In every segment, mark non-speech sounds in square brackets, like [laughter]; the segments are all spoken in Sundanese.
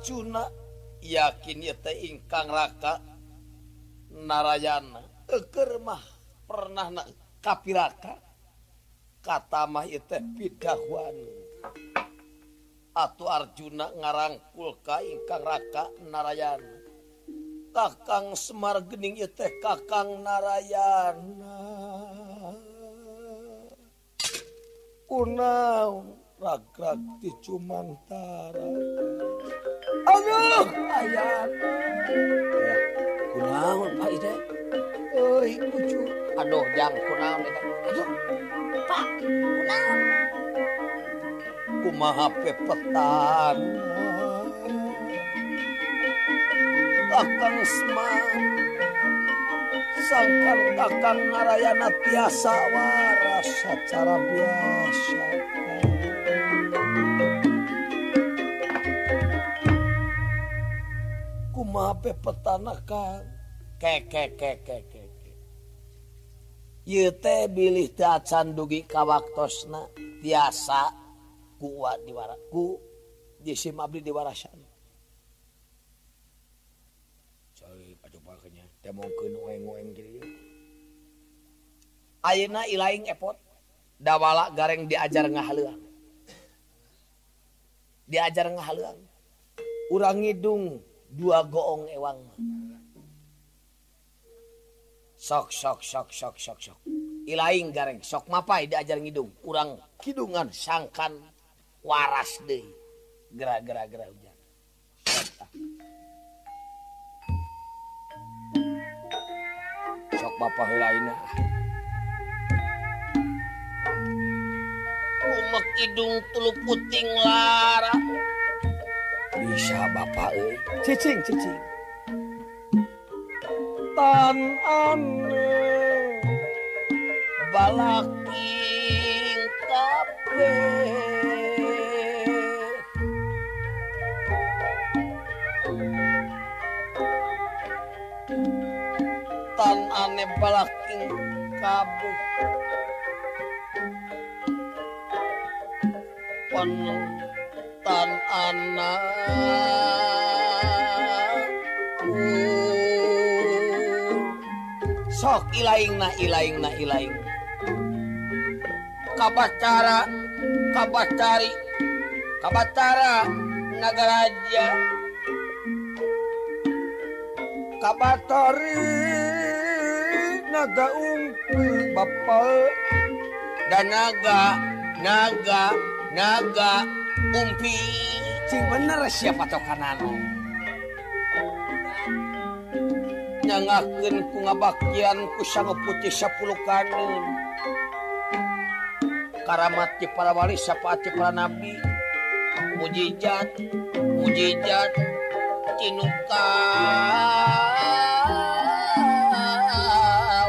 racuna yakin ingkang raka narayana. Kemah pernah na kapiraka. Kata mah yata katamah atu Arjuna ngarangkul ka ingkang raka narayana. Kakang Semar Gening teh Kakang Narayana. Unaun ragrag di Cumantara. Aduh, ayam. Kunaon Pak Ida? Euy, kucu. Aduh, jang kunaon eta? Aduh. Pak, kunaon? Kumaha pepetan? Kakang Usman sangkan kakang narayana tiasa waras secara biasa. kumape petanakan keke keke keke teh bilih tacan dugi ka waktosna tiasa kuat diwaraku jisim abdi diwarasan. Cari pacopa kenya, teh mongkeun oeng-oeng kieu. Ayeuna ilaing epot dawala gareng diajar ngahaleuang Diajar ngahaleuang Urang ngidung dua goong ewang. Sok sok sok sok sok sok. Ilaing gareng. Sok mapai diajar ngidung. Kurang kidungan sangkan waras deh gera-gera gera hujan. Sok bapak heulaina. umek hidung tulu puting lara. bisa Bapak cicing cicing. Tan ame balaking kape. Tan ane balaking kabe pan tan Anna. Sok ilaing na ilaing na ilaing. Kabacara kabacari, kabatara nagaraja. Kabatari naga umpi bapal. Dan naga naga naga. umpi. Cing bener siapa tau kanano nyangakeun ku ngabaktian ku sangu putih sapuluh kanun karamat ti para wali syafaat ti para nabi. Mujizat mujizat tinuka.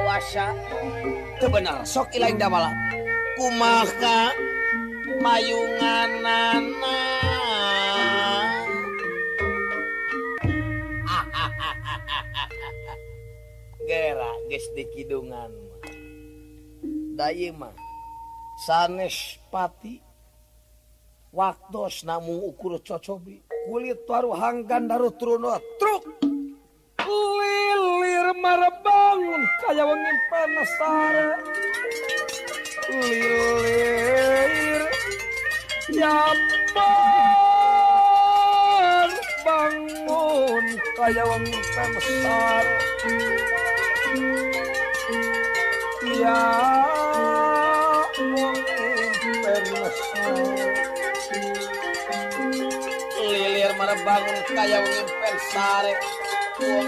Wasa kebenar sok ilaing damala kumaha? mayunganana. [laughs] Gera geus di kidungan da ieu mah sanes pati waktos namu ukur cocobi kulit paru hanggan daru truno truk! Lilir marebangun kaya wengi panas lilir Jabar bangun kaya wong besar. Ya wong besar Lilir mana bangun kaya wong besar Wong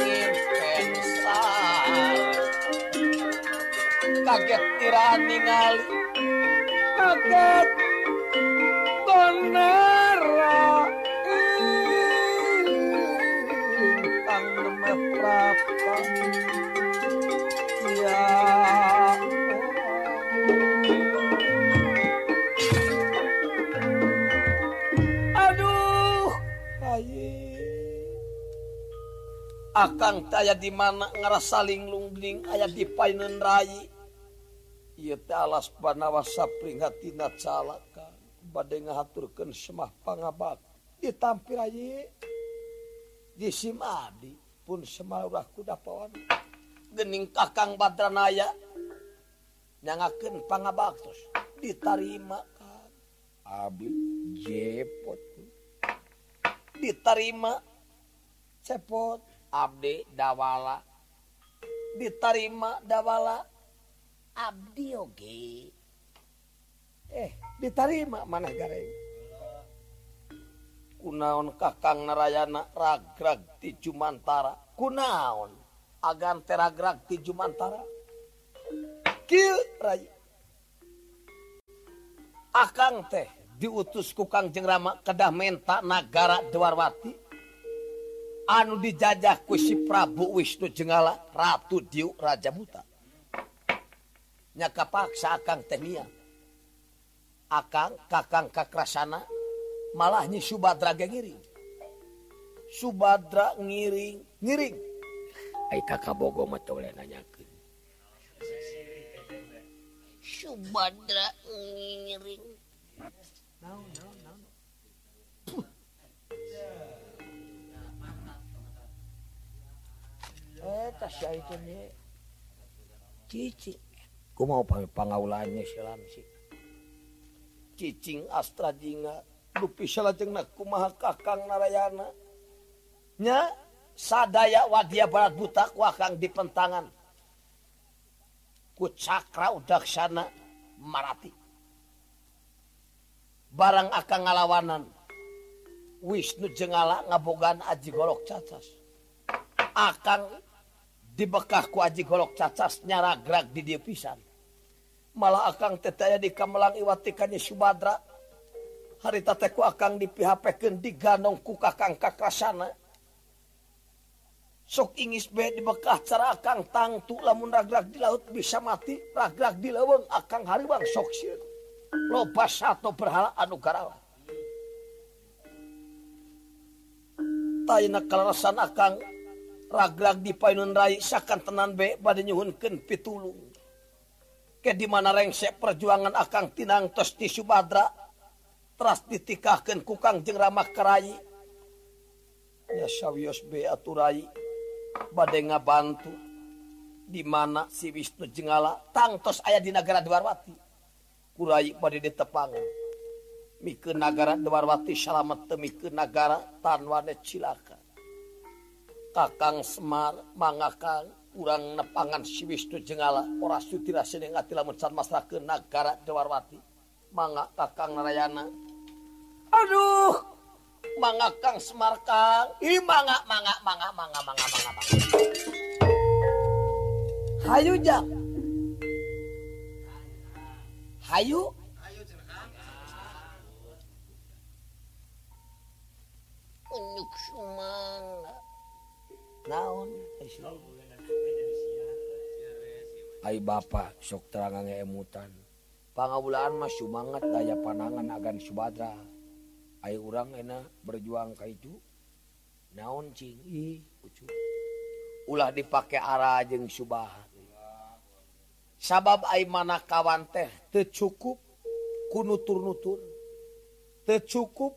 besar Kaget tirani ngali. Kaget akan aya di mana ngerasa linglungling ayat di painan Rai ia talas panawa sapring hatina salat badai ngahaturkan semah pangabat. Ditampil aja di simadi pun semarah kuda pawan. Gening kakang badranaya nyangakan pangabaktos ditarima kan. Abdi jepot. Ditarima cepot. Abdi dawala. Ditarima dawala. Abdi oge. Eh ditarima maneh gareng kunaon kakang narayana ragrag ti Jumantara? Kunaon? Agan teragrag ti Jumantara? Kieu rai akang teh diutus ku Kangjeng Rama kedah menta nagara dewarwati anu dijajah ku si Prabu Wisnu Jengala Ratu Diu Raja Buta nyaka paksa akang teh niat akang kakang kakrasana malah nyi Subadra ngiring Subadra ngiring ngiring ai kakak bogo mah oleh nanyakeun Subadra ngiring naon naon naon Eta eh, si itu ye. Cici. Ku mau pangaulannya si Lamsi. cicing astrajinga lupijeng kuma kakang narayananya sadaya wadia barat butak wakang di pentangan. Ku cakra udaksana marati. Barang akan ngalawanan. Wisnu jengala ngabogan aji golok cacas. Akan dibekahku aji golok cacas nyara gerak di dia pisan. malah akan tetaya di Kamelang iwatikannya Subadra harita tateku akan di PHPken di ganong ku kakang kakrasana sok ingis be di bekah cara akang tangtu lamun ragrag di laut bisa mati ragrag di leweng akang hariwang sok sieun. Loba satu berhala anu garawan tayna kalarasan akang ragrag di painun rai sakan tenan be bade nyuhunkeun pitulung. ke di mana rengsek perjuangan akang tinang tos di Subadra teras ditikahkan kukang jeng Rama kerai ya sawios be aturai badai ngabantu. Di mana si Wisnu Jengala tangtos ayah di negara Dwarwati kurai pada di tepang mike negara Dwarwati salamat demi ke negara tanwane cilaka kakang semar mangakang kurang nepangan siwistu jengala ora Sutirasningatilamasra ke negara Dewawati manga Kakang Narayana. Aduh manga Kang Semarkang ini manga manga manga manga manga manga manga Hayu jang. Hayu? Unjuk sumanga Naon? Islam Hai Bapak sok terangan emutan. Pangabulaan Mas sumangat daya panangan agan Subadra Ayo orang enak berjuang Ka itu naon Cing? Ulah dipakai arah jeng Subah sabab ay mana kawan teh cukup kunutur-nutur tercukup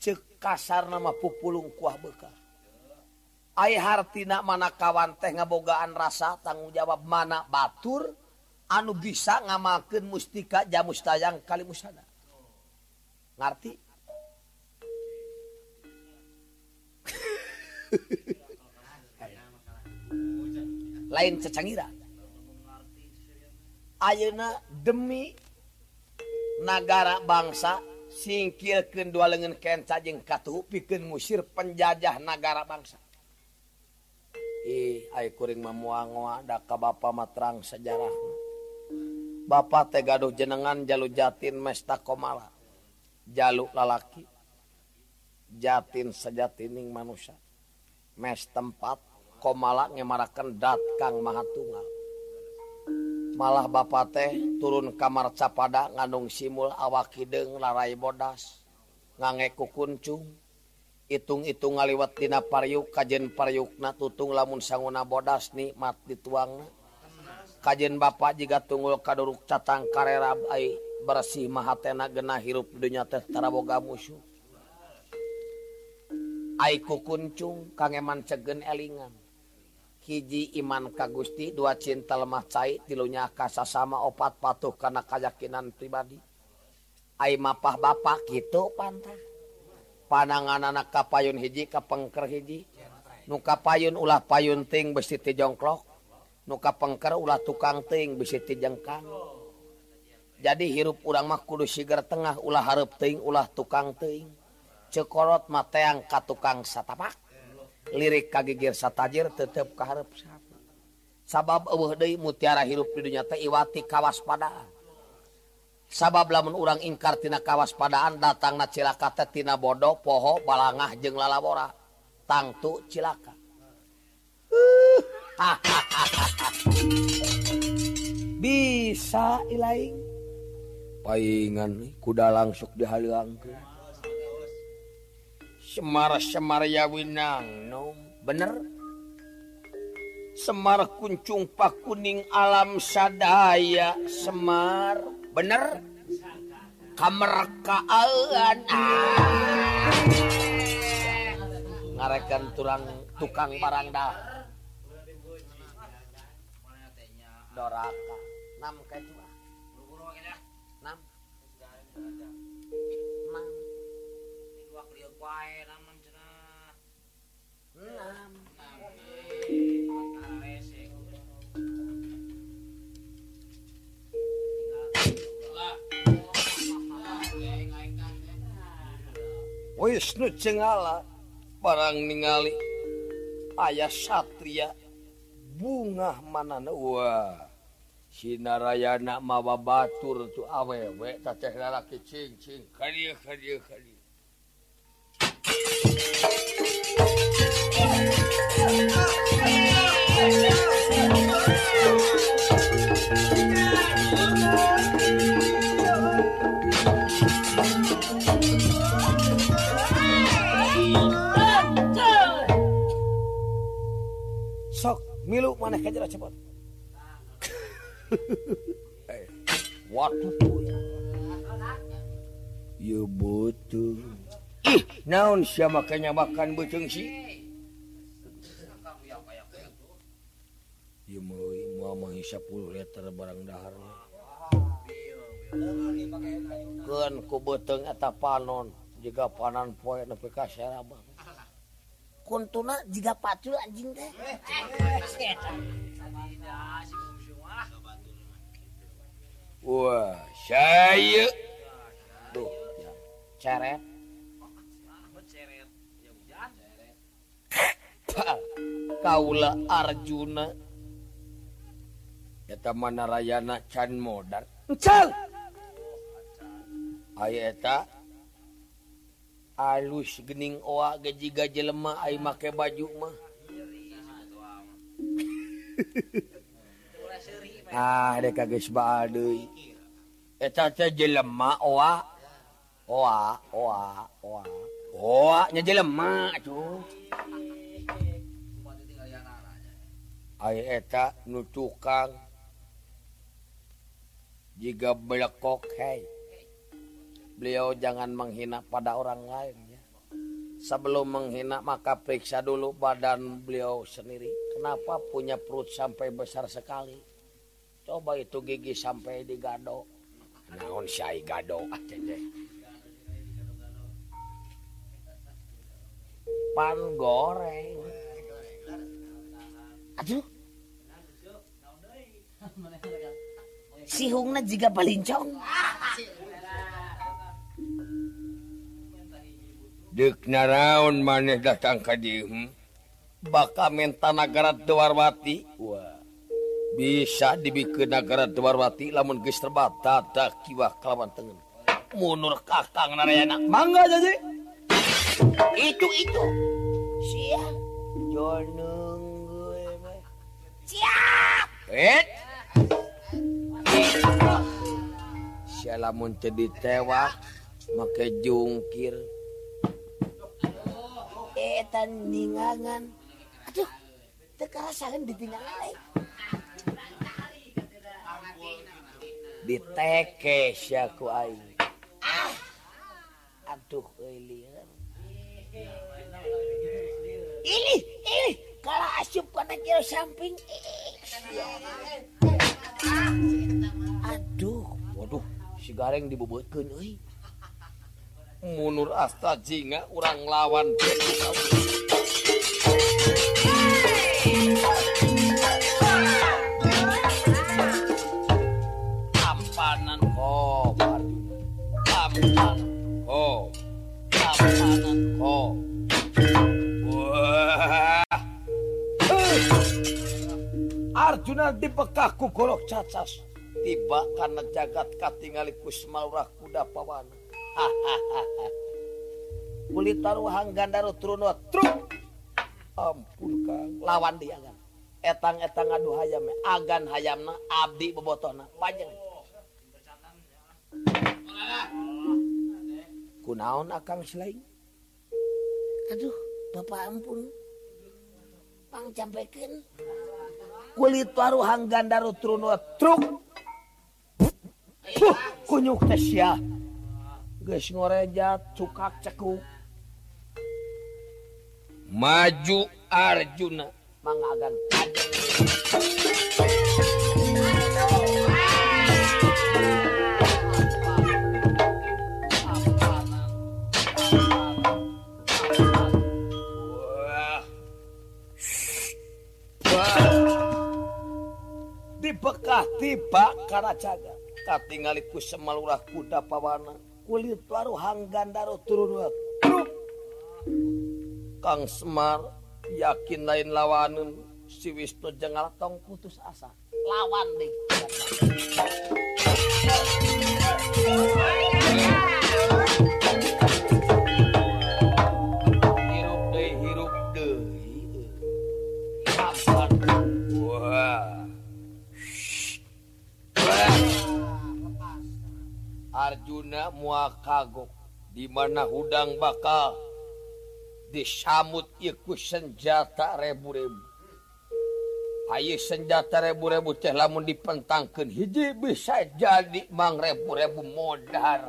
cek kasar nama pupulung kuah bekas hartina mana kawan teh ngabogaan rasa tanggung jawab mana? Batur anu bisa ngamaken mustika jamustayang kali musana. Ngerti [laughs] lain cecangira Ayeuna demi negara bangsa singkirkeun dua lengan kenca jeung katuh pikeun ngusir penjajah negara bangsa. kuring memuangka ba matrang sejarah Bapak Tegaduh jenengan Jalu Jatin mesta Komala. Jaluk lalaki. Jatin sejatining manusia. Mes tempat komala ngemarakan dat Kang Mahatunga. Malah Bapak teh turun kamar capada ngandung simul awakideng larai bodas. Ngangekku kuncung. itung-itung ngaliwat tina paryuk kajen pariukna tutung lamun sanguna bodas nikmat dituang. Kajen bapak jika tunggul kaduruk catang karera ai bersih mahatena gena hirup dunya teh taraboga musuh. Aiku kuncung kangeman cegen elingan. Hiji iman ka Gusti dua cinta lemah cai tilunya kasa sama opat patuh karena kayakinan pribadi. Ai mapah bapak gitu pantah. panangan anak kapayun hiji kapengker hiji. Nuka payun ulah bisi ti jongklok. Nuka pengker ulah tukang ting besi ti jengkang jadi hirup urang mah kudu siger tengah ulah harepting ulah tukang ting. Cekorot mateang ka tukang satapak. Lirik kagigir satajir tetep kaharep sabab eueuh deui mutiara hirup di dunya teh iwati kawaspadaan sabab lamun urang ingkartina kawaspadaan datang na cilakatetina bodoh poho balangah jeng lalabora. Tangtu cilaka. [laughs] Bisa ilaing. Paingan kuda langsung dihalang Semar Semar ya winang no bener? Semar kuncung pakuning alam sadaya Semar. bener? Kamerkaan ngarekan turang tukang barang dah. Doraka. Nam kayak Wisnu Cengala barang ningali ayah Satria bunga mana Wah Sinarayana mawa batur tu awewe tateh lalaki cing-cing. Karya karya Thank you. milu mana kajar cepat waktu ya butuh ih naon sia makanya makan beuceung si? Ieu meuli moal mah 10 liter barang dahar keun ku beuteung eta panon jiga panan poe nepi ka serabang. kuntuna jika pacul anjing teh. Wah, saya tuh ceret. Kaula Arjuna eta mana rayana can modar. Encal. Aya eta alus gening oa gejiga jelema ai make baju mah. [laughs] Ah dek geus baal deui. Eta teh jelema oa. Oa oa oa. Oa nya jelema atuh ai eta nu tukang. Jiga belekok hei beliau jangan menghina pada orang lain ya. Sebelum menghina maka periksa dulu badan beliau sendiri. Kenapa punya perut sampai besar sekali? Coba itu gigi sampai digado. Naon syai gado Pan goreng. aduh sihungna jika balincong dena raun maneh datang ka baka menta nagara Dewarwati Wah. bisa dibikeun negara Dewarwati lamun ge terbata tak kiwah kelawan tengen munur kakang narayana. Mangga jadi. Itu itu. Siap. Joneng gue siap. Eh? Sialamun jadi tewak make jungkir. ketangan Aduh diteke ditinggal aing. Ah. Aduh ini ini kalau asup kana kena samping Aduh waduh si gareng dibobotkan munur asta jinga urang lawan. Tampanan kok tampanan kok tampanan kok wah. Arjuna dibekahku golok cacas tiba karena jagat katingali kusmaurah kuda pawana [laughs] kulit taruhang Gandaru Truno truk! Ampun Kang. Lawan dia kan etang etang aduh hayam eh. agan hayamna abdi bebotona. Panjang. Kunaon akang selain? Aduh bapak ampun. Pang campekin kulit taruhang Gandaru Truno truk! Kunyuk teh sia. Geus ngorejat cukak cekuk. Maju Arjuna mangagan. Wah. dibekah tiba karajaga katingali ku semalurah kuda pawana kulit baru hanggan daru turun Kang Semar yakin lain lawanun si Wisnu jengal tong putus asa. Lawan deh. Oh, Abduna mua kagok. Dimana hudang bakal. Disamut iku senjata rebu-rebu. Ayo senjata rebu-rebu teh lamun dipentangkan hiji bisa jadi mang rebu-rebu modar.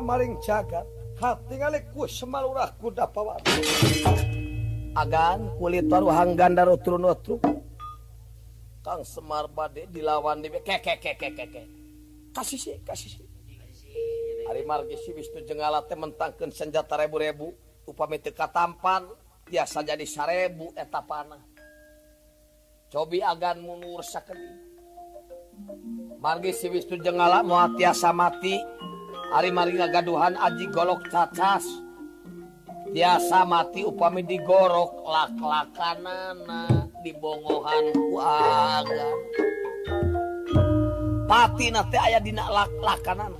maring jagat kuda agan kulit waruhang ganda Kang Semar bade dilawan di kasih kasih hari jengala mentangkan senjata rebu-rebu upami teka tampan biasa jadi sarebu eta panah. Cobi agan munur sakeni. Margi si Wisnu jengala mau tiasa mati. Ari Marina gaduhan Aji golok cacas biasa mati upami digorok laklakanana dibongohan kuagan pati nate aya dina laklakanana.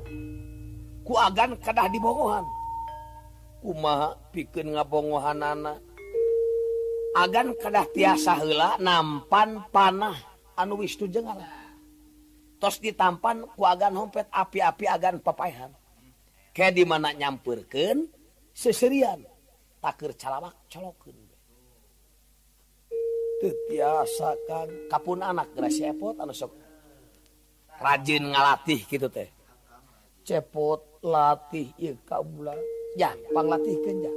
Kuagan kadah dibongohan. Kumaha pikeun ngabongohanana. Agan kadah tiasa heula nampan panah anu wis tujengan tos ditampan ku agan hompet api-api agan papahan kayak di mana nyampurkan seserian. Takir calawak colokin tetiasa kan kapun anak gerasi epot anu sok rajin ngalatih gitu teh. Cepot latih ieu kaula ya panglatihkeun ya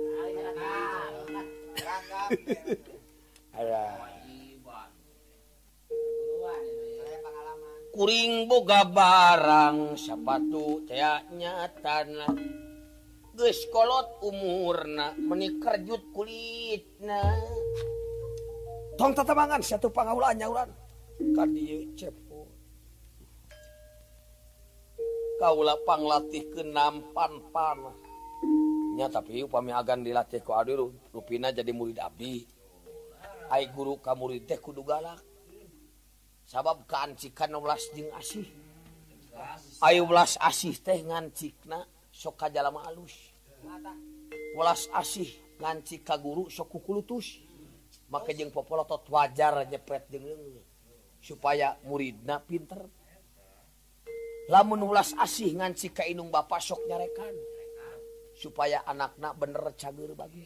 aya [laughs] kuring boga barang sepatu cayaknya tanah geskolot umurna menikerjut kulit tong tatamangan satu pangaulannya ulan kadieu cepo kaula panglatih kenampan panah nya tapi upami agan dilatih ku adi rupina jadi murid abdi. Ai guru ka murid teh kudu galak. sabab kancikan 16 jeung asih. Ayu belas asih teh ngancikna soka jalama alus. Welas asih ngancik ka guru soku kulutus maka jeung popolotot wajar nyepet jeung leungit supaya muridna pinter. Lamun ulas asih nganci ka inung bapak sok nyarekan. Supaya anakna bener cager bagi.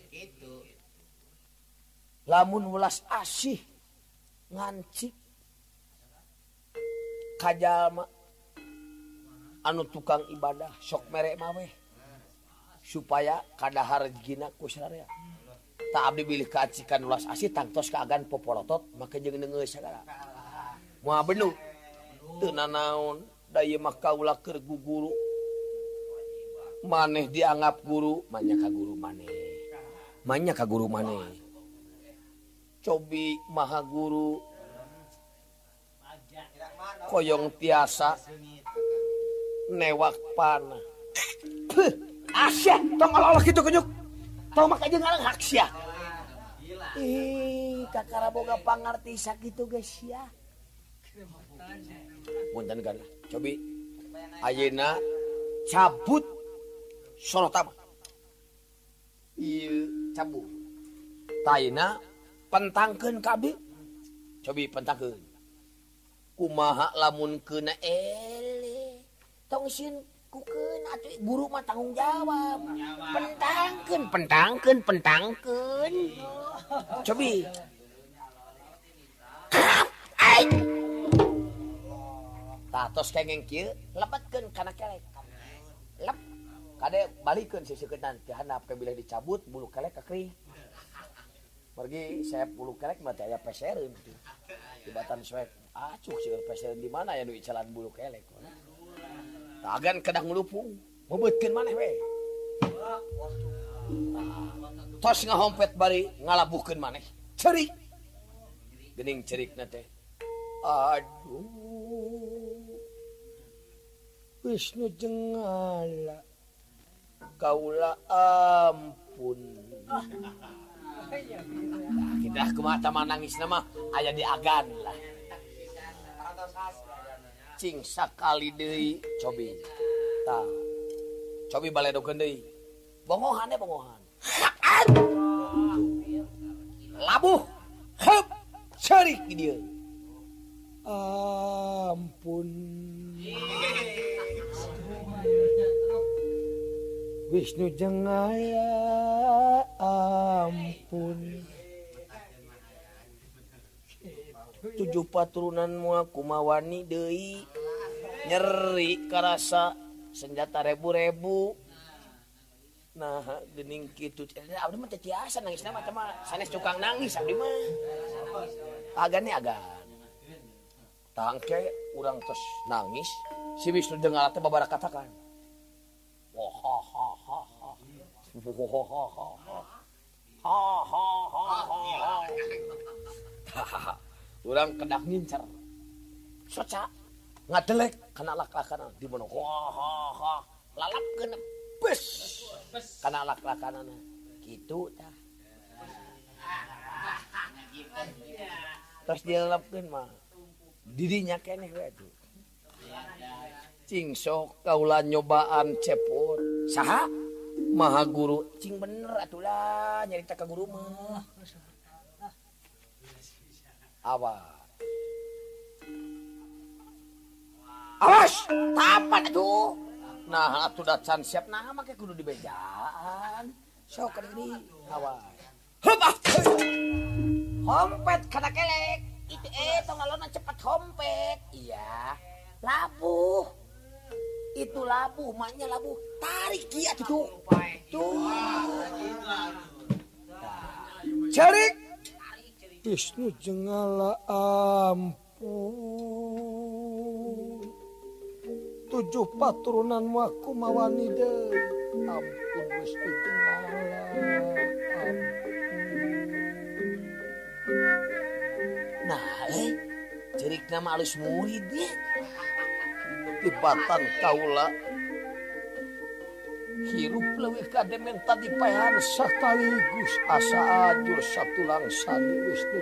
Lamun ulas asih ngancik kajjallma anu tukang ibadah sok merek maweh supaya kadahar gina kusyarya tak abdi bilih kacikan ulas asih tangtos keagan popolotot maka jeung neungeus sagala moal benu teu nanaon daya mah kaula keur guguru. Maneh dianggap guru manya ka guru maneh. Manya ka guru maneh. Cobi maha guru koyong tiasa newak panah Asia, tong olah-olah gitu kenyuk. Tong mak aja ngarang hak sia. Ih, kakara boga pangarti sakitu geus ya Punten kan, cobi ayeuna cabut sorotama. Iya cabut. Taina pentangkeun kabi, Cobi pentangkeun. kumaha lamun kena ele. Tongsin kukeun atuh guru mah tanggung jawab. Pentangkeun pentangkeun pentangkeun. Cobi. Aing. Tatos kengeng kieu lebetkeun kana kelek. Lep kade balikeun si seketan handap kebila dicabut bulu kelek kakri. Pergi saya bulu kelek mah teh aya pesereun di batan Ah, acuh sih pasien di mana ya duit jalan bulu kelek tagan kedang melupung membetkin mana we tos ngahompet bari ngalabuhkan mana cerik gening cerik nate aduh. Wisnu jengala. Kaula ampun. Kita ke mata manangis nama ayah diagan lah sakali deui cobi. Cobi bale bongohan ya bongohan. Labuh! Hep cerik di dia. Ampun. Wisnu jengaya ampun. tujuh paturunan mua kumawani Dei nyeri karasa senjata rebu-rebu. Nah gening gitu eh, abdi mah tiasa nangis. Nama teman sanes tukang nangis abdi mah. Agan nih agan. Tangke urang terus nangis si Wisnu dengar teh babara katakan. Wah ha ha ha ha. Ha ha ha ha ha. Ha ha ha. orang kedak ngincer. Soca ngadelek kana laklakana di mana? Wah lalap kena bes. Kana laklakana gitu tah terus dilepkeun mah dirinya keneh we tuh. Cing sok kaula nyobaan cepot saha? Maha guru. Cing bener atulah nyarita ka guru mah. Apa? Awas! Tapan atuh nah atuh dacan siap. Nah make kudu dibejaan sok kada ini. Awas. Hup ah! Hompet kada kelek. Itu eh tongalona cepat hompet. Iya. Labuh. Itu labu maknya labu tarik kia tuh tuh. Cerik Isnu jengala ampu. Tujuh paturunan waku mawani de. Ampun Wisnu jengala nah eh cerik nama alis murid ya tibatan kaula. hirup lewih kademen tadi dipahan sekaligus asa ajur satu langsan wisnu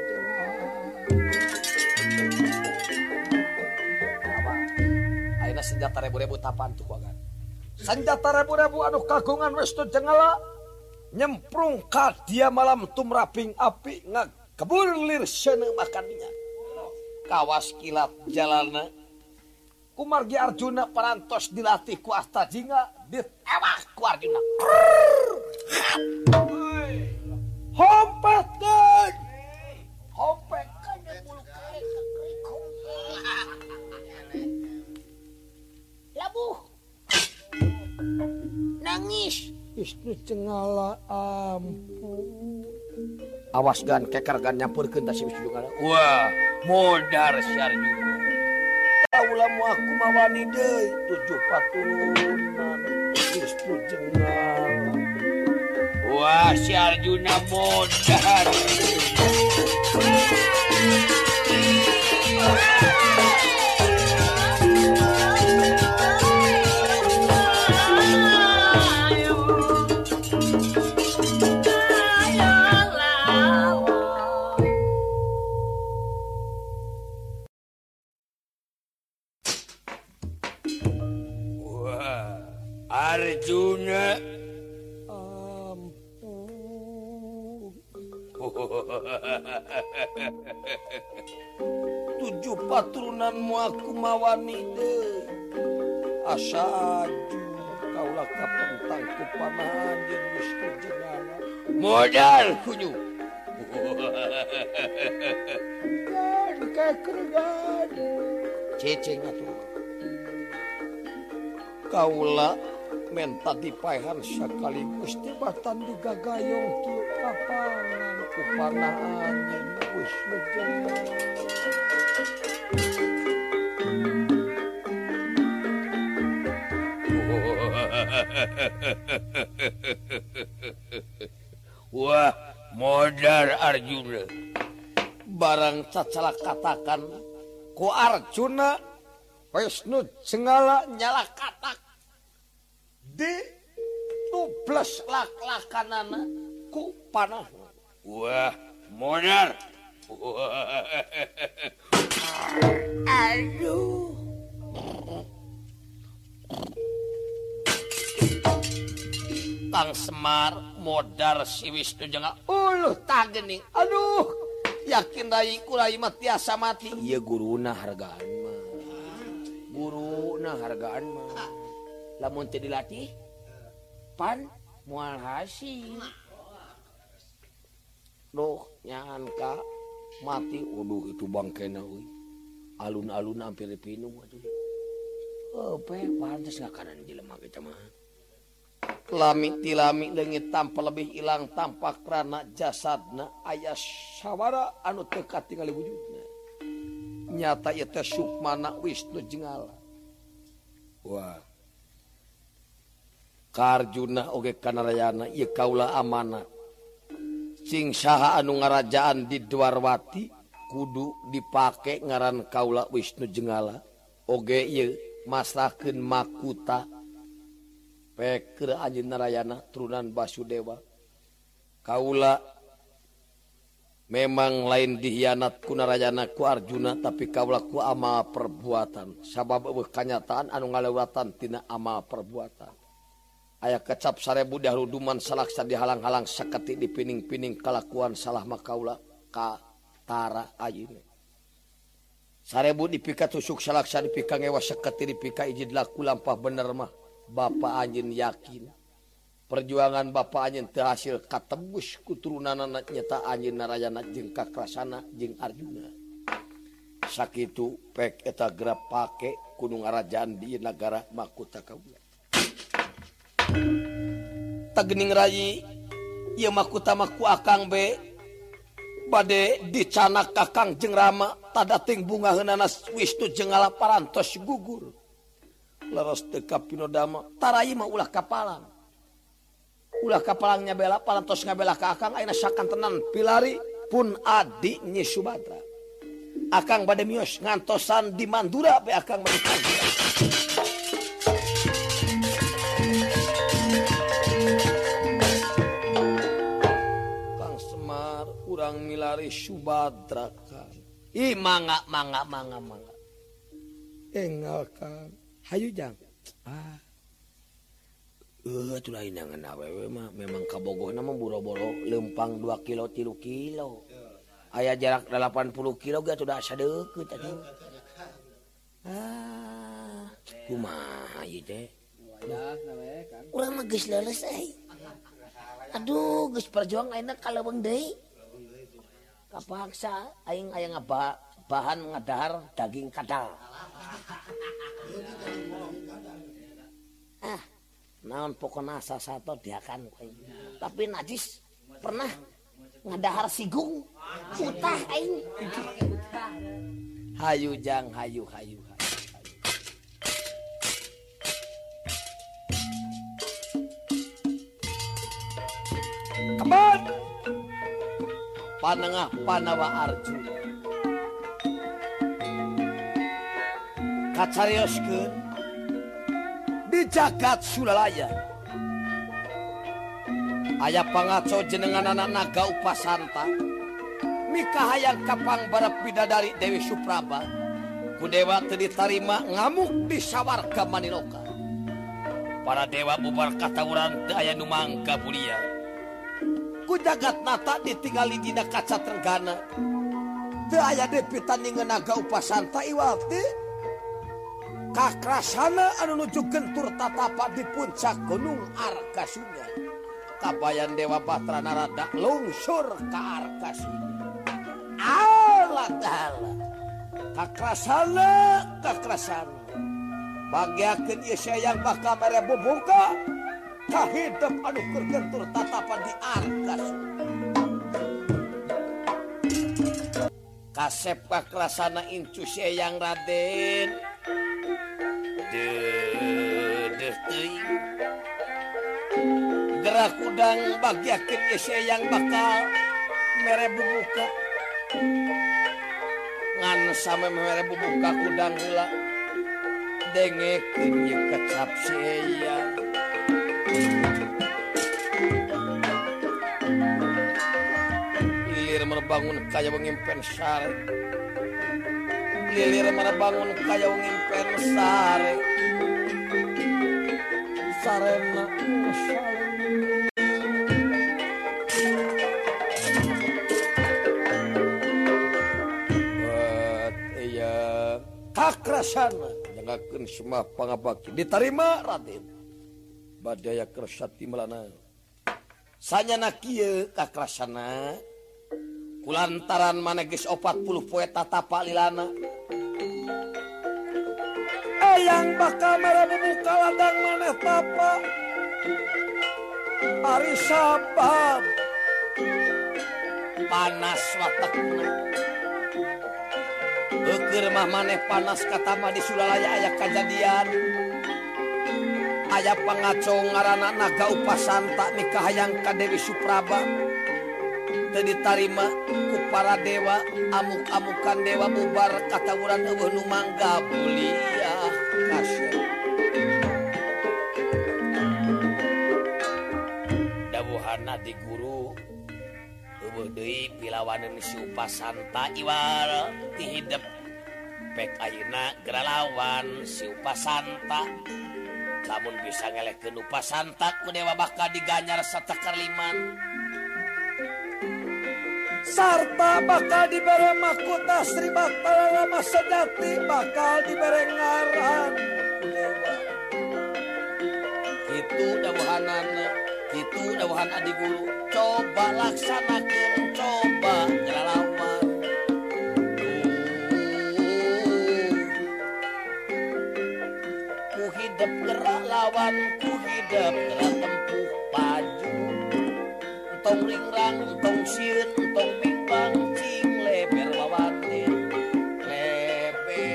Aina senjata rebu-rebu tapan tuh kan senjata rebu-rebu anu kagungan wisnu jengala nyemprung dia malam tumraping api ngag keburlir sene makannya kawas kilat jalana kumargi Arjuna parantos dilatih ku Astajinga ditewak ku Arjuna. Hompekeun. Hompekeun di bulu Labuh. Nangis. Istri cengala ampun. Awas gan keker gan nyampurkeun ta si Wisnu Wah, modar syarjuna. ulamakumawani De tujuh patungunan Kristu jengal Wah si Arjuna modal. saatju kaulah kapentang ku pamahan jeung Gusti Jenana modal kunyu. Dan kakregan ceceng atuh kaulah menta dipaehan sakaligus tibatan digagayong kieu kapalan ku panahan jeung Gusti Jenana [laughs] Wah modar Arjuna barang cacala katakan ku Arjuna Wisnu Jenggala nyala katak. Di tublas lak-lakanana ku panah. Wah modar Aduh [laughs] Kang Semar modar si Wisnu Jenggala. Uluh tagening. Aduh, yakin rai kurai mah tiasa mati. Iya guruna hargaan mah. Guruna hargaan mah. Lamun teu dilatih pan moal hasil. Duh, nyangka mati. Waduh, itu bangkena euy. Alun-alun hampir dipinum atuh. Oh, pe, pantes ngakanan jelema kita mah. lami tilami legit tanpa lebih hilang tampak rana jasadna. Ayah sawwara anu teka tinggal wujudnya nyata itu Sukmana Wisnu jengala. Wah. Karjuna oge kanarayana ieu kaula amanat sing saha anu ngarajaan di Dwarwati kudu dipake ngaran kaula Wisnu jengala. Oge ieu masrahkeun makuta. pek Anjin Narayana turunan Basudewa Kaula memang lain dihianat kunarayana ku Arjuna tapi kaula ku ama perbuatan. Sabab eueuh kanyataan anu ngalewatan tina ama perbuatan. Aya kecap sarebu dahruduman salaksa dihalang-halang saketi di pining-pining kalakuan salah makaula ka tara ayeuna. Sarebu dipika tusuk salaksa dipika ngewa saketi dipika ijid laku lampah bener mah. Bapak Anjin yakin. Perjuangan Bapak Anjin terhasil katebus keturunan anak nyata Anjin Narayana jeung kakrasana jeng Arjuna. Sakitu pek eta gerap pake kudu ngarajaan di negara Makuta Kaula Tagening Rayi ieu Makuta Maku Akang be bade dicanak Kakang jeng Rama tadating bunga heunana wisnu jengala parantos gugur. Leros teka pinodama. Tarai mah ulah kapalan ulah kapalangnya bela palantos ngabela ka akang ayeuna sakan tenan. Pilari pun adi nyi Subatra akang bade mios ngantosan di Mandura be akang Mandura Kang Semar urang milari Subatra kan ih mangga mangga mangga mangga engal kan Hayujang ah. uh, memang Kabogo boro-boro. Lempang 2 kilo tilu kilo. Ayaah jarak 80 kilo gak sudah deket tadi? Ah, selesai Aduh perjuang enak kalau Bang kapaksa aing aya ngapa bahan ngadahar daging kadal. Ah naon pokoknya asa satu diakan tapi najis pernah ngadahar sigung utah aing. Hayu jang hayu hayu hayu panengah Panawa Arjuna kacarioskeun di jagat Sulalaya. Aya pangaco jenengan anak naga upasanta. Nikah hayang kapang barep bidadari Dewi Supraba. Ku dewa teu ditarima ngamuk di sawarga Maniloka. Para dewa bubar katawuran teu aya nu mangka bulia. Ku jagat nata ditinggali dina kaca Tenggana teu aya depi tandingan naga upasanta Iwati Kakrasana anu nujuken tur tatapa di puncak Gunung Arkasunya. Kabayan Dewa Batra Narada lungsur ka Arkasunya. Allah Ta'ala. Kakrasana, kakrasana. Bagyakin ieu sayang bakal mere bubuka ka Kahidep anu keur tur tatapan di Arkasunya. Kasep kakrasana incu sayang Raden. gerak udang bagiakin isi yang bakal mere bubuka ngan sama mere bubuka udang gula dengekin ye kecap siang ilir merbangun kaya mengimpen syarat lilir mana bangun kaya wong impen sare sarena iya kakrasana jangakeun semua pangabaki. Diterima Raden. Badaya kersati melana. Sanyana kieu kakrasana. lantaran manegis 40 poe tatapa lilana. Ayang bakal merah membuka ladang maneh papa Ari sabab panas watakna Beukeur mah maneh panas katama di Sulalaya aya kejadian. Aya pangaco ngaranana naga upasanta nikah hayang ka Dewi Supraba. Ditarima ku para dewa amuk-amukan dewa bubar katawuran eueuh nu mangga buliah kasih. Dawuhana di guru eueuh deui pilawaneun si upasanta iwal ti hidep. Pek ayeuna geralawan si upasanta lamun bisa ngelehkeun upasanta ku dewa bakal diganyar satakar liman sarta bakal diberi mahkota Sri Batara Rama sejati bakal diberi ngaran. Itu dawuhanan itu dawuhan adi guru. Coba laksanakan coba ngelawan ku hidup gerak lawan ku hidup gerak tempuh paju tong ringlang tong sieun tong bimbang cing leber wawate lepe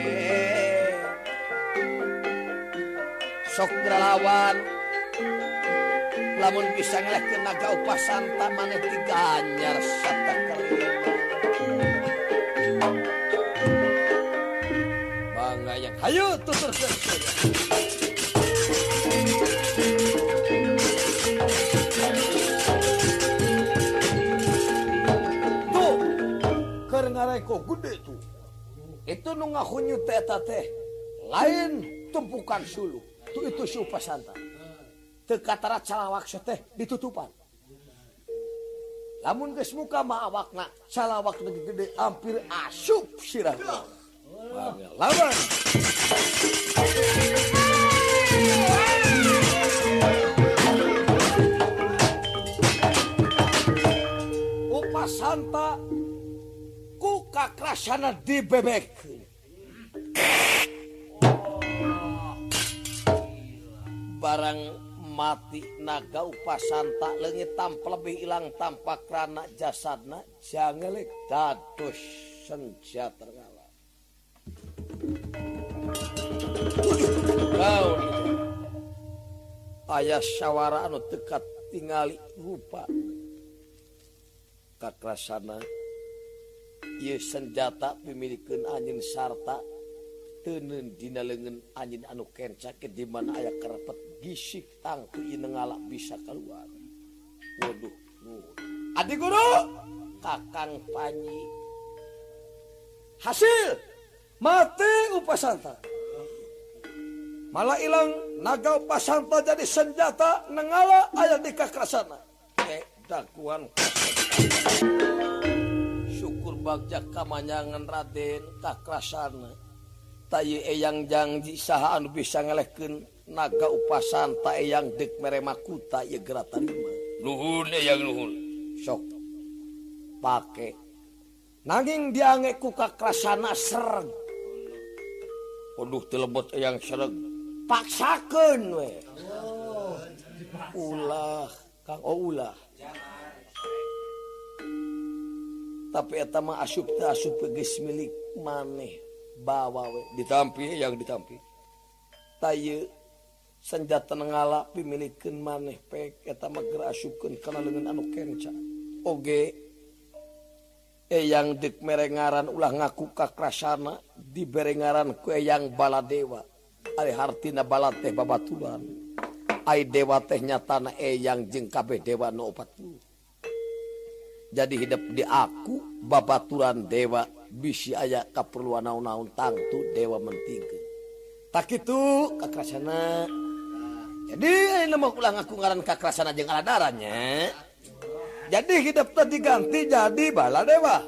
sok ngelawan. Lamun bisa ngelehkeun naga upasan tamaneh diganyar sata kering bangga yang hayu tuturkeun reko gede tuh itu nu ngakunyu teta teh. Lain tumpukan sulu. Tuh itu si santan tekatara calawak teh ditutupan. Lamun geus muka mah awakna calawak lagi gede hampir asup sirah. Lawan. Upasan rasana dibebek barang mati naga upasan tak lengit tanpa lebih hilang tampak rana jasadna janganlik dados senja tergala ayah sawwara anu dekat tingali rupa. Kakrasana senjata pemilikan anjing sarta tenen dina lengan anjing anu kencak di mana ayah kerepet gisik tangki nengalak bisa keluar. Waduh adik guru kakang panji hasil mati upasanta. Malah hilang naga upasanta jadi senjata nengala ayah di kakrasana eh dakuan bakjak kamanyangan Raden Kakrasana. Tay saha anu bisa ngeleken naga upasan tayang dek meremakuta ye geratan Nuhun eyang nuhun. sok. Pake. Nanging diangekku kakrasana sereg Waduh telebot eyang sereg paksakan we. Ulah kang. Oh ulah. tapi etama asyupta asup geus milik maneh bawa we ditampi yang ditampi. Tayu senjata nengala pimilikeun maneh pek eta mah keur asupkeun kana leungeun anu kenca. Oge eyang deuk merengaran ulah ngaku ka krasana diberengaran ku eyang baladewa. Ari hartina bala teh babatulan ai dewa teh nyatana eyang jeung kabeh dewa nu 40 jadi hidup di aku babaturan dewa bisi aya kaperluan naon-naon tangtu dewa menting tak itu kakrasana. Jadi eh, nama ulang aku ngaran kakrasana jeung darahnya jadi hidup tadi ganti jadi bala dewa.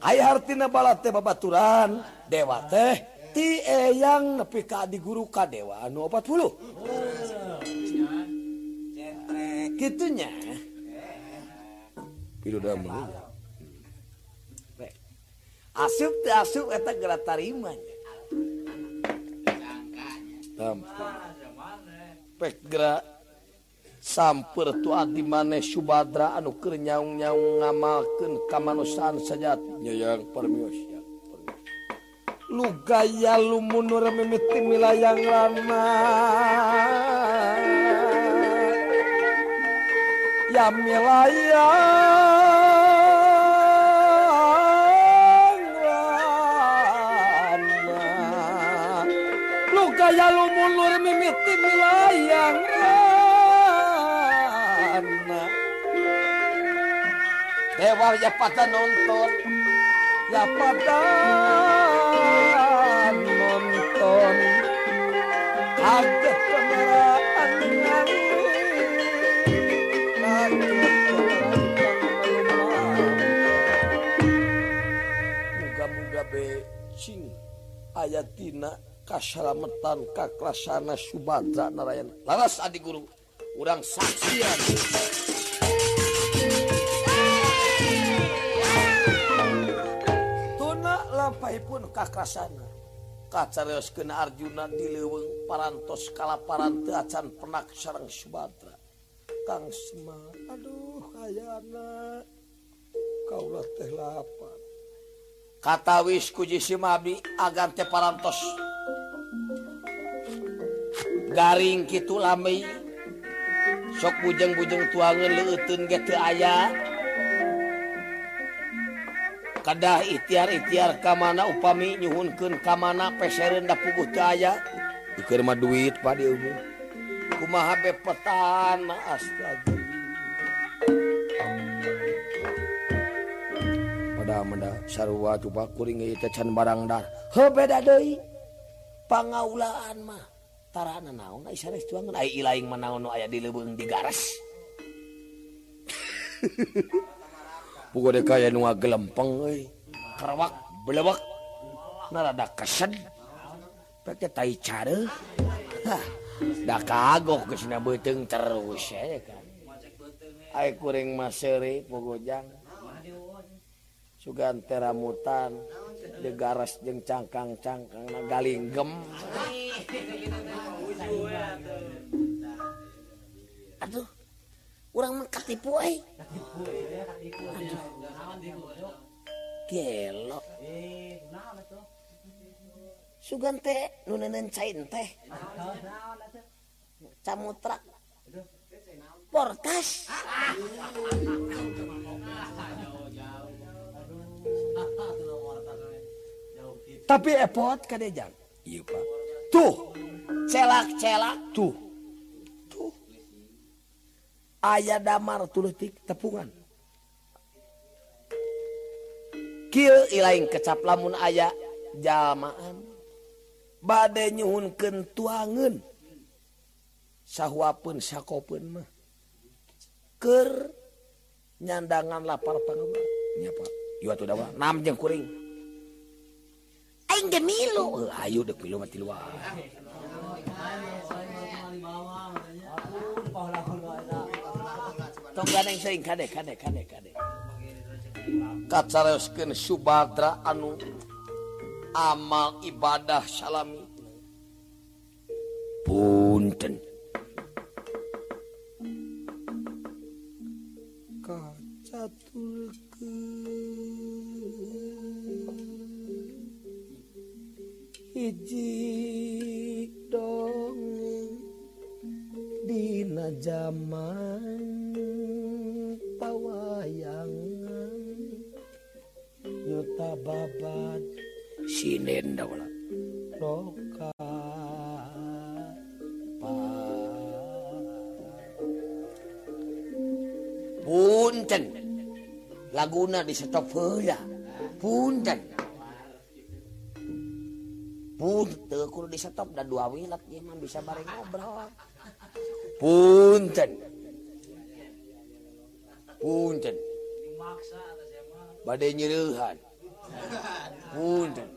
Ayah artina bala teh babaturan dewa teh ti eyang nepi ka adi guru ka dewa anu 40 oh. gitunya asup asup tarimanya samper tu adi maneh Subadra anu keur nyaung-nyaung ngamalkeun kamanusan sejatnya lu gaya lugaya lumunur mimiti milayang lama. Ya milayang Layalu mulur mimiti milayang rana. Dewa ya pada nonton. Ya pada nonton. Agak kemeraan nyanyi Muga-muga be ayatina kasalametan kakrasana Subadra Narayan. Laras Adi Guru. Urang saksian. Tuna lampaipun kakrasana kacarios kena Arjuna dileweng parantos kalaparan teu acan penak sareng Subadra Kang Sma aduh hayana kaulah teh lapa kata wis kuji Simabi agar te parantos. Garing gitu lami. Sok bujeng-bujeng tuangan leutun gitu ayah kadah ikhtiar-ikhtiar kamana upami nyuhunkan kamana peseren da puguh ayah dikir mah duit padi umum kumaha bepetan astaga sarwa coba kuring can barang dar. Beda deui. Pangaulaan mah. Tarana naon ai sanes tuangan ai ilaing mah naon aya di leuweung di garas. [laughs] Pugo deka ya nu gelempeng euy. Kerwak belewak narada kesed pake tai cara da kagok geus na beuteung terus ya kan. Ai kuring mah seuri pugojang sugan teramutan de garas jeung cangkang-cangkang galinggem. Aduh orang mah katipu eh. euy gelo. Sugan teh nu nenencain teh. Camutrak. Portas. tapi epot kadejan iya pak. Tuh. Celak celak tuh. Tuh. Ayah damar tulutik tepungan. Kil ilain kecap lamun ayah jamaan. Badai nyuhun kentuangan Sahuapeun sakopeun mah. Ker nyandangan lapar pengembang nyapa pak. Ieu atuh dawa. Nam jeung kuring. aing ge milu Eh, ayo dek milu mati luar. Tong ganeng sering kade kade kade kade. Kacareoskeun subadra anu amal ibadah salami. Punten. Kacaturkeun hiji dong Dina zaman pawayangan. Nyuta babad sinen daula roka Punten. laguna di stop punten. Punten kudu di stop dan dua wilat ieu mah bisa bareng ngobrol. Punten. Punten. Badai nyerihan punten.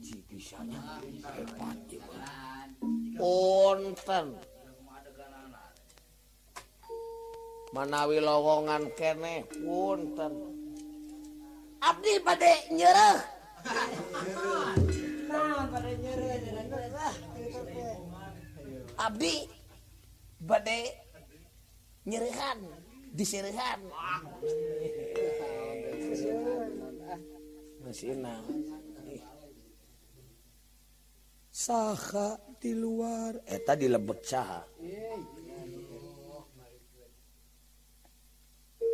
ngaji bisanya hebat punten manawi lowongan kene punten abdi bade nyerah. Abdi bade nyerihan disirihan masih nah saha di luar. Eta dilebet saha.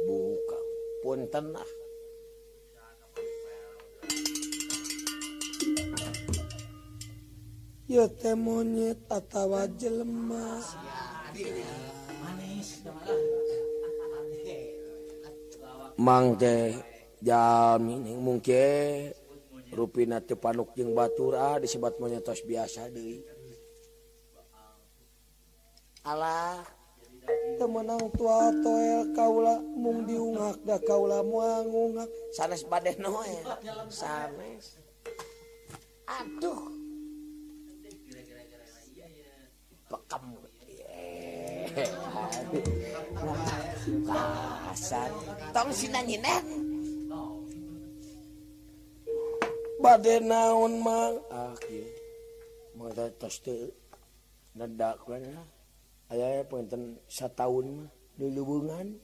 Buka punten ah Yo teh monyet atawa jelema. Mang teh jamin mungkin ruina tepanuk jeung Batura ah, disebat menyetos biasa di Allah temenang tua toel kaula mung diungak da kaula muangungak. Sanes badeh noel sanes. Aduh. Pekem kasar. Tong sinanyinan E bade naon mang aya punten sataun dilubungan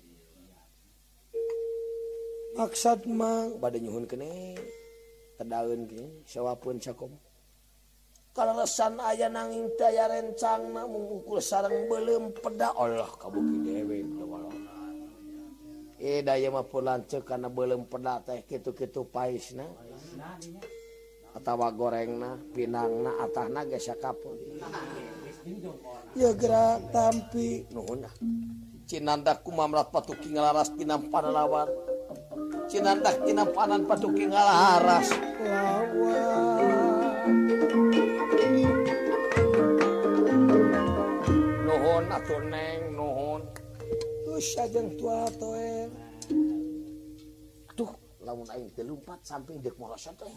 maksud mang bad nyhun kene tedaun sewa pun cakom kalau lesan ayah nanging daya rencang mengukur sarang belum peda Allah kabuki dewe eh e daya mah pun lancuk karena belum peda teh gitu-gitu pais nah atawa goreng nah pinang na atah na gesa kapur ya gerak tampi. Nuhun cinanda kumamrat patuki ngalaras pinampanan lawar cinanda pinampanan patuki ngalaras. Nuhun atuh neng nuhun. Tuh sajeng tua toe lamun aing teh lumpat samping deuk molosot teh.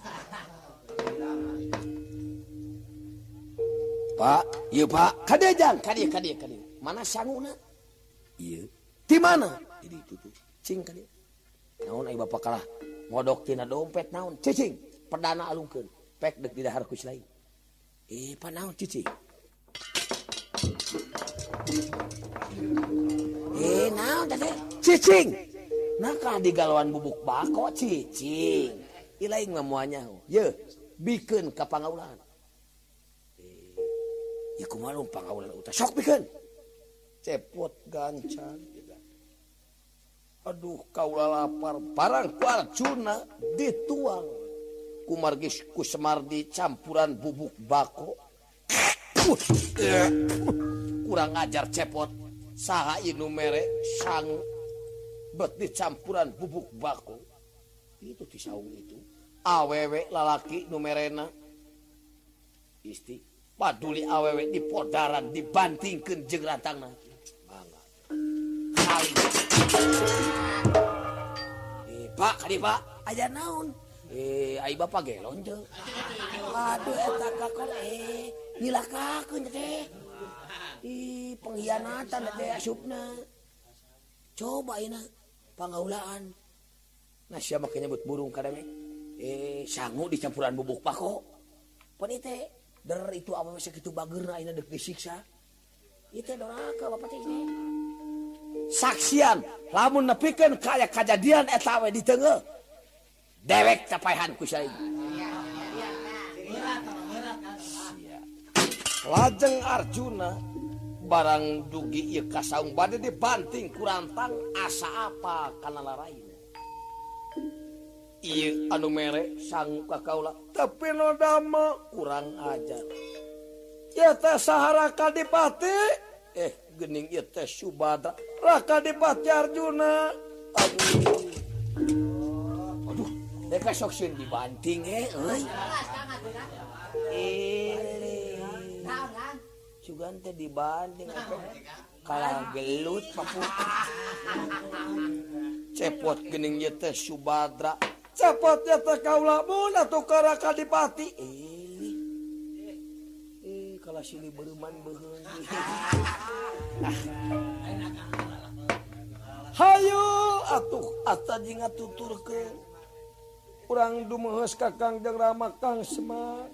Pak, ieu Pak, kadejang, kadieu kadieu kadieu. Mana sanguna? Ieu. Di mana? Di itu tuh. Cing kadieu. Naon ai bapak kalah modok tina dompet naon cicing perdana alungkeun pek deuk di dahar kus lain. Eh, pan naon cicing? Eh, naon tadi? Cicing. nakah di galauan bubuk bako cicing. Ilaing lamuannya oh. ye bikin ka pangaulan. Eh, ya kumalum pangaulan uta. Sok bikin. Cepot gancan aduh kaula lapar. Parang parcuna dituang. Kumargis kusemardi campuran bubuk bako. Kurang ajar cepot. Saha inu mere sang bet campuran bubuk bako itu disaung itu. Awewe lalaki numerena isti paduli awewe di podaran dibantingkan jeng ratangna. Bangga. Eh, pak kali pak. Aja naon? Eh ai bapak gelon jeung waduh eta kakon eh nyilakakeun teh di pengkhianatan teh asupna. Coba ini pengaulaan nah, makanya nyebut burung kadang eh sanggup dicampuran bubuk pako. Penite der itu apa masih gitu bagerna ini dek disiksa. Itu doraka bapak ini. Saksian lamun nepikan kayak kejadian etawe di tengah. Dewek capaihan kusai lajeng Arjuna barang dugi kasung bad dibanting kurantang asa apa? Karena lain anu merek sang kakaula tapi nodama kurang ajar. Ya sahara dipati eh gening ya teh subada raka dipati arjuna. Aduh. Aduh sok dibanting eh euy. Eh. juga teh dibanding atau kalah gelut papu cepot gening ya teh Subadra cepot ya teh kaula mun atuh ka Kadipati. Eli eh kalah sini berman beuheung [laughs] hayu atuh ata jeung tuturkeun urang dumeheus ka Kang Rama Kang Semar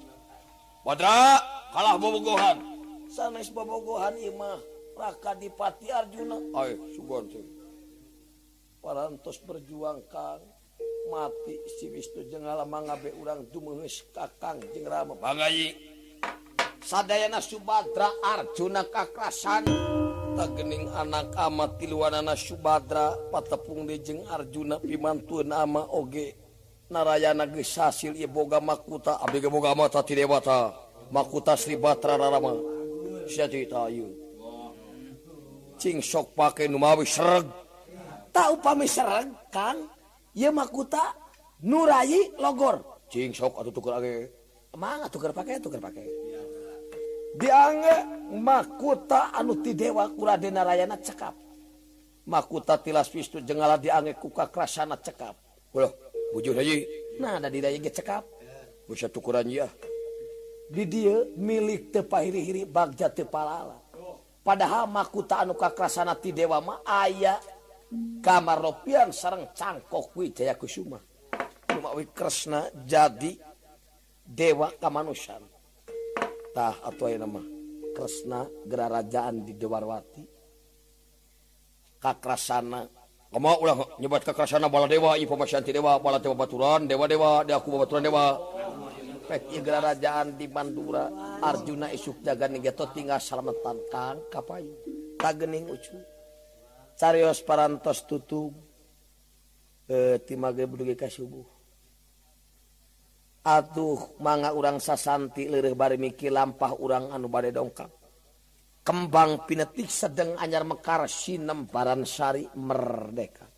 Badra kalah bobogohan. sanes bobogohan imah raka dipati Arjuna. Ay sugon parantos berjuang kang. Mati si Wisnu jeung lama ngabe urang dumeungeus kakang jeung Rama. Bangayi sadayana Subadra Arjuna kakrasan. Tagening anak amat tiluanana Subadra patepung di jeung Arjuna pimantueun ama oge. Narayana geus hasil ieu boga makuta. Abdi boga mata ti dewata makuta Sri Batra Rama sok pakai numawi sereg. Tahu pami sereg Kang. Ya makuta nurayi logor. Cing sok atau tuker age. Emang tuker pakai tuker pakai diangge makuta anu ti dewa kuradena rayana cekap. Makuta tilas pistu jengala diangge kuka krasana cekap. Ulah bujur aja nah ada di ge cekap. Bisa tukuran ya di dia milik tepahiri-hiri bagja tepalala padahal makuta anu kakrasana ti dewa ma aya. Kamar ropian sarang cangkok wijaya kusuma cuma wi kresna jadi dewa kamanusan. Tah atuh nama kresna gerarajaan di dewarwati kakrasana Kama ulah nyebat kakrasana bala dewa, ieu pamasyaan ti dewa, bala dewa baturan, dewa dewa, dia aku baturan dewa. pek Igerarajaan di Bandura Arjuna isuk jaga Nigeto tinggal salamatan Kang kapain tagening ucu carios parantos tutup e, eh, timage berdua ke subuh. Atuh manga urang sasanti lirih bari miki lampah urang anu bade dongkap kembang pinetik sedang anyar mekar sinem baransari merdeka.